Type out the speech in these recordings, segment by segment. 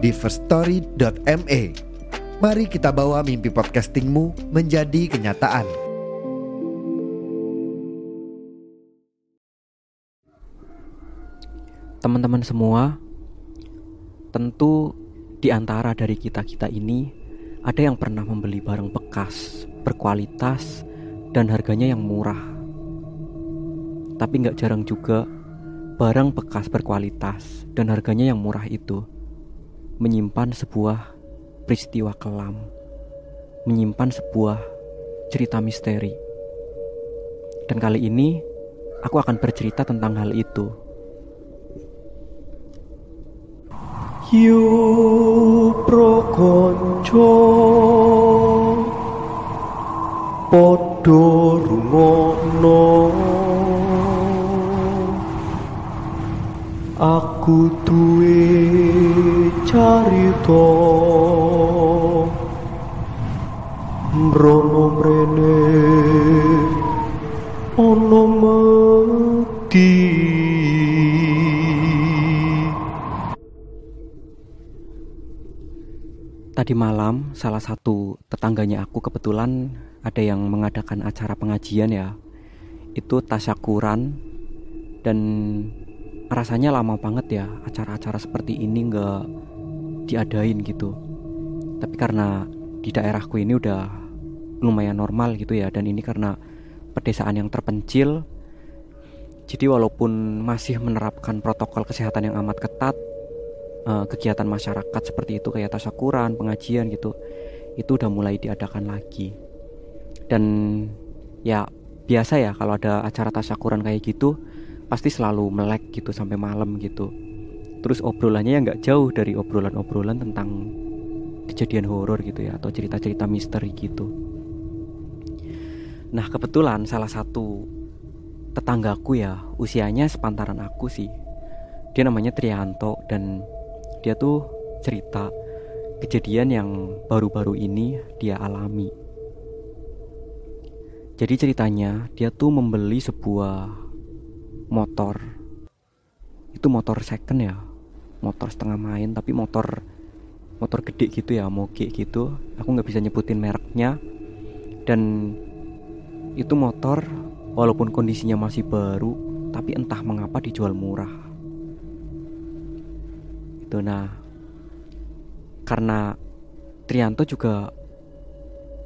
di firststory.me. Mari kita bawa mimpi podcastingmu menjadi kenyataan. Teman-teman semua, tentu di antara dari kita-kita ini ada yang pernah membeli barang bekas, berkualitas, dan harganya yang murah. Tapi nggak jarang juga barang bekas berkualitas dan harganya yang murah itu menyimpan sebuah peristiwa kelam, menyimpan sebuah cerita misteri. Dan kali ini aku akan bercerita tentang hal itu. Yu prokonco Podo Aku duwe carita Mrono mrene Ono mati. Tadi malam salah satu tetangganya aku kebetulan ada yang mengadakan acara pengajian ya. Itu tasyakuran dan rasanya lama banget ya acara-acara seperti ini nggak diadain gitu. Tapi karena di daerahku ini udah lumayan normal gitu ya Dan ini karena pedesaan yang terpencil Jadi walaupun masih menerapkan protokol kesehatan yang amat ketat uh, kegiatan masyarakat seperti itu kayak tasyakuran, pengajian gitu itu udah mulai diadakan lagi. Dan ya biasa ya kalau ada acara tasyakuran kayak gitu pasti selalu melek gitu sampai malam gitu terus obrolannya ya nggak jauh dari obrolan-obrolan tentang kejadian horor gitu ya atau cerita-cerita misteri gitu. Nah kebetulan salah satu tetanggaku ya usianya sepantaran aku sih. Dia namanya Trianto dan dia tuh cerita kejadian yang baru-baru ini dia alami. Jadi ceritanya dia tuh membeli sebuah motor. Itu motor second ya motor setengah main tapi motor motor gede gitu ya moge gitu. Aku nggak bisa nyebutin mereknya. Dan itu motor walaupun kondisinya masih baru tapi entah mengapa dijual murah. Itu nah karena Trianto juga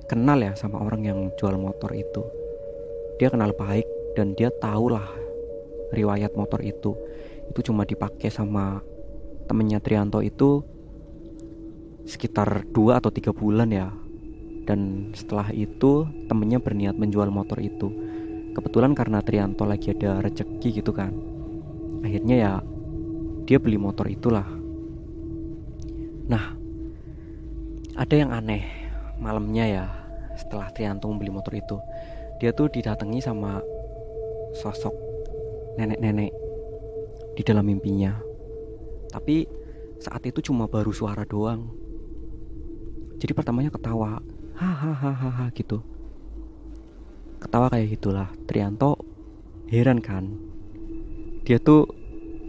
kenal ya sama orang yang jual motor itu. Dia kenal baik dan dia tahu lah riwayat motor itu. Itu cuma dipakai sama temennya Trianto itu sekitar dua atau tiga bulan ya. Dan setelah itu temennya berniat menjual motor itu. Kebetulan karena Trianto lagi ada rezeki gitu kan. Akhirnya ya dia beli motor itulah. Nah ada yang aneh malamnya ya setelah Trianto membeli motor itu. Dia tuh didatangi sama sosok nenek-nenek di dalam mimpinya tapi saat itu cuma baru suara doang. Jadi pertamanya ketawa hahaha gitu. Ketawa kayak gitulah. Trianto heran kan? Dia tuh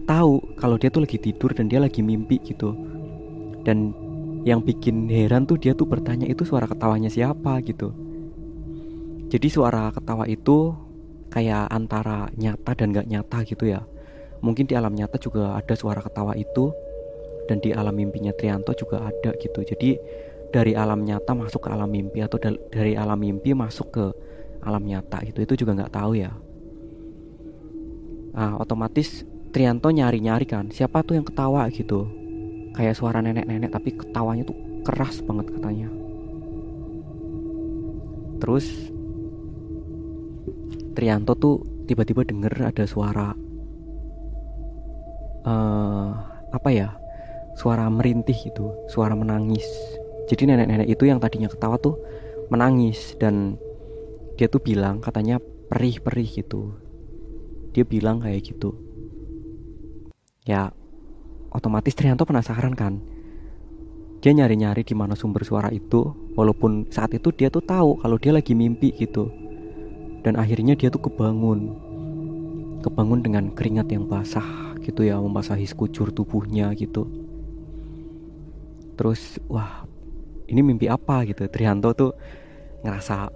tahu kalau dia tuh lagi tidur dan dia lagi mimpi gitu. Dan yang bikin heran tuh dia tuh bertanya itu suara ketawanya siapa gitu. Jadi suara ketawa itu kayak antara nyata dan gak nyata gitu ya mungkin di alam nyata juga ada suara ketawa itu dan di alam mimpinya Trianto juga ada gitu. Jadi dari alam nyata masuk ke alam mimpi atau dari alam mimpi masuk ke alam nyata itu itu juga nggak tahu ya. Nah, otomatis Trianto nyari-nyari kan siapa tuh yang ketawa gitu. Kayak suara nenek-nenek tapi ketawanya tuh keras banget katanya. Terus Trianto tuh tiba-tiba denger ada suara uh, apa ya suara merintih gitu suara menangis. Jadi nenek-nenek itu yang tadinya ketawa tuh menangis dan dia tuh bilang katanya perih-perih gitu. Dia bilang kayak gitu. Ya otomatis Trianto penasaran kan? Dia nyari-nyari di mana sumber suara itu walaupun saat itu dia tuh tahu kalau dia lagi mimpi gitu. Dan akhirnya dia tuh kebangun. Kebangun dengan keringat yang basah gitu ya membasahi sekujur tubuhnya gitu. Terus wah ini mimpi apa gitu? Trianto tuh ngerasa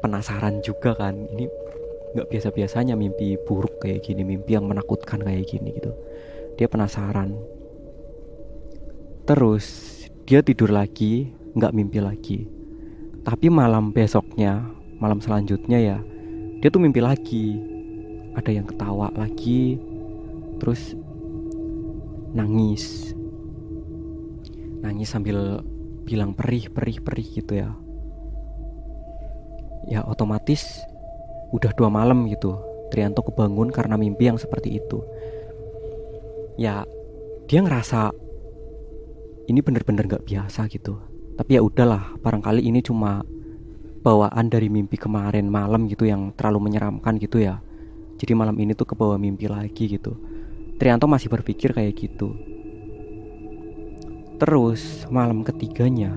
penasaran juga kan. Ini nggak biasa-biasanya mimpi buruk kayak gini mimpi yang menakutkan kayak gini gitu. Dia penasaran. Terus dia tidur lagi, nggak mimpi lagi. Tapi malam besoknya, malam selanjutnya ya, dia tuh mimpi lagi. Ada yang ketawa lagi, terus nangis. Nangis sambil bilang perih, perih, perih gitu ya. Ya otomatis udah dua malam gitu. Trianto kebangun karena mimpi yang seperti itu. Ya dia ngerasa ini bener-bener gak biasa gitu tapi ya udahlah barangkali ini cuma bawaan dari mimpi kemarin malam gitu yang terlalu menyeramkan gitu ya jadi malam ini tuh kebawa mimpi lagi gitu Trianto masih berpikir kayak gitu. Terus malam ketiganya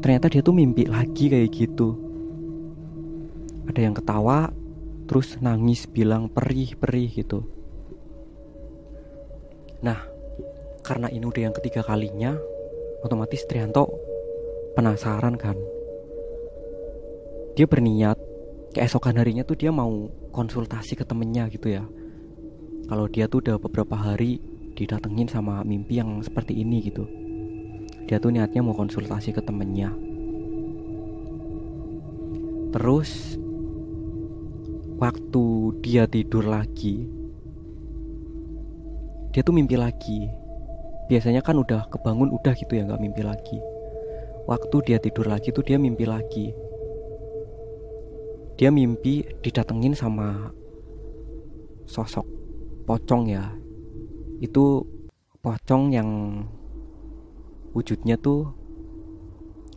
ternyata dia tuh mimpi lagi kayak gitu. Ada yang ketawa terus nangis bilang perih perih gitu. Nah karena ini udah yang ketiga kalinya otomatis Trianto penasaran kan. Dia berniat keesokan harinya tuh dia mau konsultasi ke temennya gitu ya kalau dia tuh udah beberapa hari didatengin sama mimpi yang seperti ini gitu. Dia tuh niatnya mau konsultasi ke temennya. Terus waktu dia tidur lagi dia tuh mimpi lagi. Biasanya kan udah kebangun udah gitu ya nggak mimpi lagi. Waktu dia tidur lagi tuh dia mimpi lagi. Dia mimpi didatengin sama sosok pocong ya. Itu pocong yang wujudnya tuh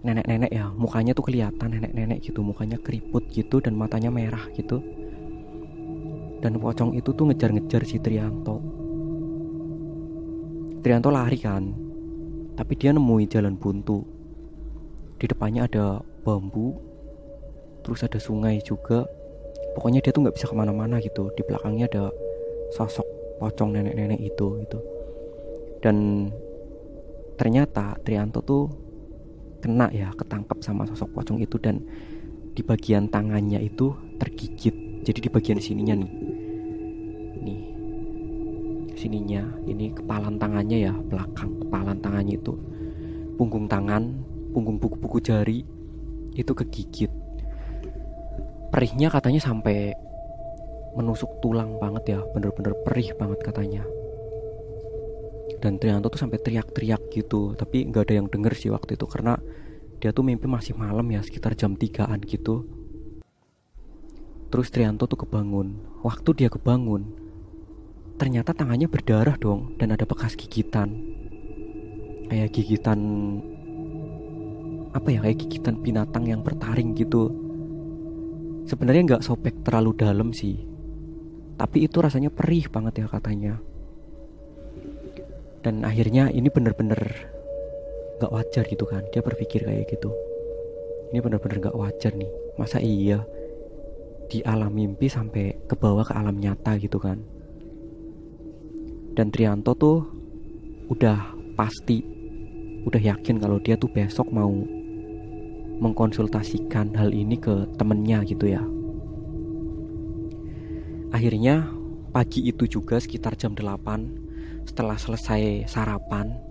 nenek-nenek ya. Mukanya tuh kelihatan nenek-nenek gitu. Mukanya keriput gitu dan matanya merah gitu. Dan pocong itu tuh ngejar-ngejar si Trianto. Trianto lari kan tapi dia nemui jalan buntu. Di depannya ada bambu terus ada sungai juga. Pokoknya dia tuh nggak bisa ke mana-mana gitu. Di belakangnya ada sosok pocong nenek-nenek itu gitu. Dan ternyata Trianto tuh kena ya ketangkap sama sosok pocong itu dan di bagian tangannya itu tergigit. Jadi di bagian sininya nih. Nih. Sininya ini kepalan tangannya ya belakang kepalan tangannya itu. Punggung tangan punggung buku-buku jari itu kegigit. Perihnya katanya sampai menusuk tulang banget ya bener-bener perih banget katanya. Dan Trianto tuh sampai teriak-teriak gitu tapi nggak ada yang denger sih waktu itu karena dia tuh mimpi masih malam ya sekitar jam 3an gitu. Terus Trianto tuh kebangun. Waktu dia kebangun ternyata tangannya berdarah dong dan ada bekas gigitan. Kayak gigitan apa ya kayak gigitan binatang yang bertaring gitu. Sebenarnya nggak sobek terlalu dalam sih tapi itu rasanya perih banget ya katanya. Dan akhirnya ini bener-bener nggak wajar gitu kan. Dia berpikir kayak gitu. Ini bener-bener nggak wajar nih. Masa iya di alam mimpi sampai ke bawah ke alam nyata gitu kan? Dan Trianto tuh udah pasti udah yakin kalau dia tuh besok mau mengkonsultasikan hal ini ke temennya gitu ya akhirnya pagi itu juga sekitar jam 8 setelah selesai sarapan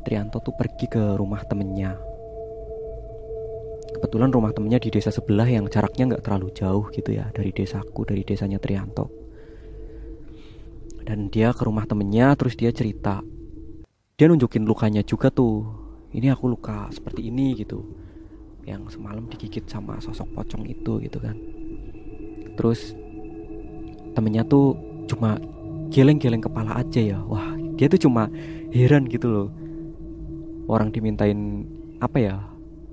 Trianto tuh pergi ke rumah temennya. Kebetulan rumah temennya di desa sebelah yang jaraknya nggak terlalu jauh gitu ya dari desaku dari desanya Trianto. Dan dia ke rumah temennya terus dia cerita. Dia nunjukin lukanya juga tuh ini aku luka seperti ini gitu. Yang semalam digigit sama sosok pocong itu gitu kan. Terus temennya tuh cuma geleng-geleng kepala aja ya. Wah dia tuh cuma heran gitu loh. Orang dimintain apa ya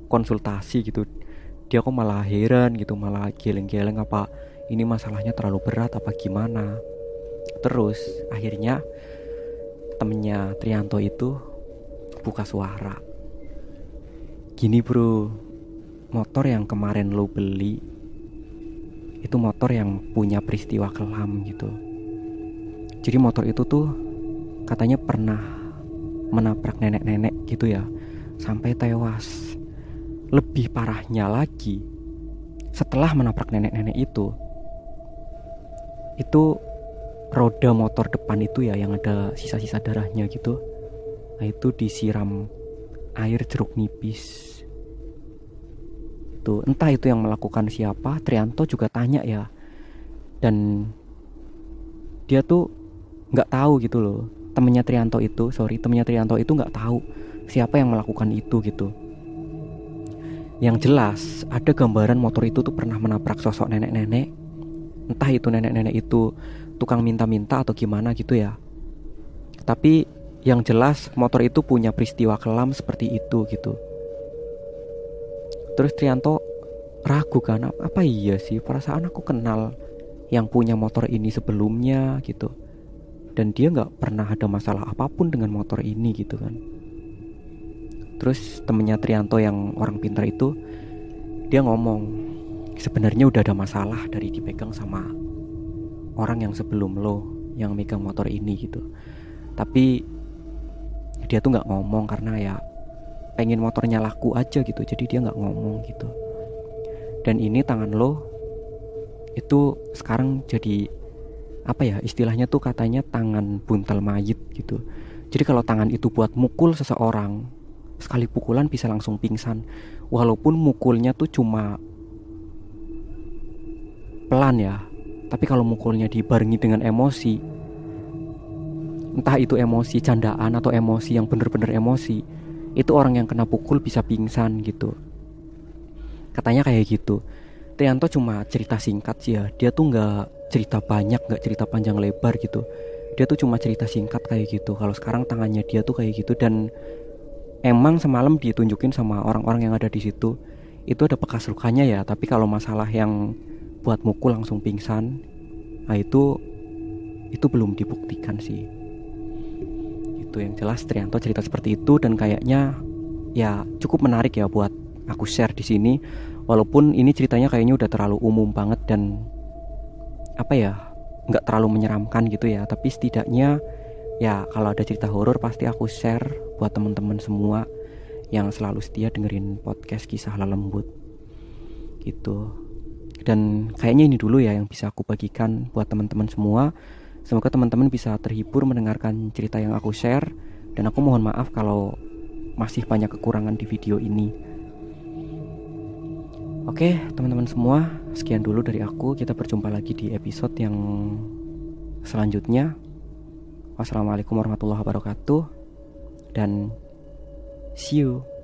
konsultasi gitu. Dia kok malah heran gitu malah geleng-geleng apa ini masalahnya terlalu berat apa gimana. Terus akhirnya temennya Trianto itu buka suara. Gini bro. Motor yang kemarin lo beli itu motor yang punya peristiwa kelam gitu. Jadi motor itu tuh katanya pernah menabrak nenek-nenek gitu ya. Sampai tewas. Lebih parahnya lagi setelah menabrak nenek-nenek itu itu roda motor depan itu ya yang ada sisa-sisa darahnya gitu. Nah itu disiram air jeruk nipis itu entah itu yang melakukan siapa Trianto juga tanya ya. Dan dia tuh nggak tahu gitu loh. Temennya Trianto itu sorry temennya Trianto itu nggak tahu siapa yang melakukan itu gitu. Yang jelas ada gambaran motor itu tuh pernah menabrak sosok nenek-nenek. Entah itu nenek-nenek itu tukang minta-minta atau gimana gitu ya. Tapi yang jelas motor itu punya peristiwa kelam seperti itu gitu Terus Trianto ragu kan apa iya sih? Perasaan aku kenal yang punya motor ini sebelumnya gitu. Dan dia nggak pernah ada masalah apa pun dengan motor ini gitu kan. Terus temennya Trianto yang orang pintar itu dia ngomong sebenarnya udah ada masalah dari dipegang sama orang yang sebelum lo yang megang motor ini gitu. Tapi dia tuh nggak ngomong karena ya pengen motornya laku aja gitu jadi dia nggak ngomong gitu. Dan ini tangan lo itu sekarang jadi apa ya istilahnya tuh katanya tangan buntal mayit gitu. Jadi kalau tangan itu buat mukul seseorang sekali pukulan bisa langsung pingsan. Walaupun mukulnya tuh cuma pelan ya tapi kalau mukulnya dibarengi dengan emosi entah itu emosi candaan atau emosi yang bener-bener emosi itu orang yang kena pukul bisa pingsan gitu. Katanya kayak gitu. Tianto cuma cerita singkat sih ya. Dia tuh nggak cerita banyak nggak cerita panjang lebar gitu. Dia tuh cuma cerita singkat kayak gitu. Kalau sekarang tangannya dia tuh kayak gitu. Dan emang semalam ditunjukin sama orang-orang yang ada di situ itu ada bekas lukanya ya. Tapi kalau masalah yang buat mukul langsung pingsan nah itu itu belum dibuktikan sih gitu yang jelas Trianto cerita seperti itu dan kayaknya ya cukup menarik ya buat aku share di sini. Walaupun ini ceritanya kayaknya udah terlalu umum banget dan apa ya nggak terlalu menyeramkan gitu ya. Tapi setidaknya ya kalau ada cerita horor pasti aku share buat teman-teman semua yang selalu setia dengerin podcast kisah lembut. Gitu. Dan kayaknya ini dulu ya yang bisa aku bagikan buat teman-teman semua Semoga teman-teman bisa terhibur mendengarkan cerita yang aku share dan aku mohon maaf kalau masih banyak kekurangan di video ini. Oke, teman-teman semua, sekian dulu dari aku. Kita berjumpa lagi di episode yang selanjutnya. Wassalamualaikum warahmatullahi wabarakatuh dan see you.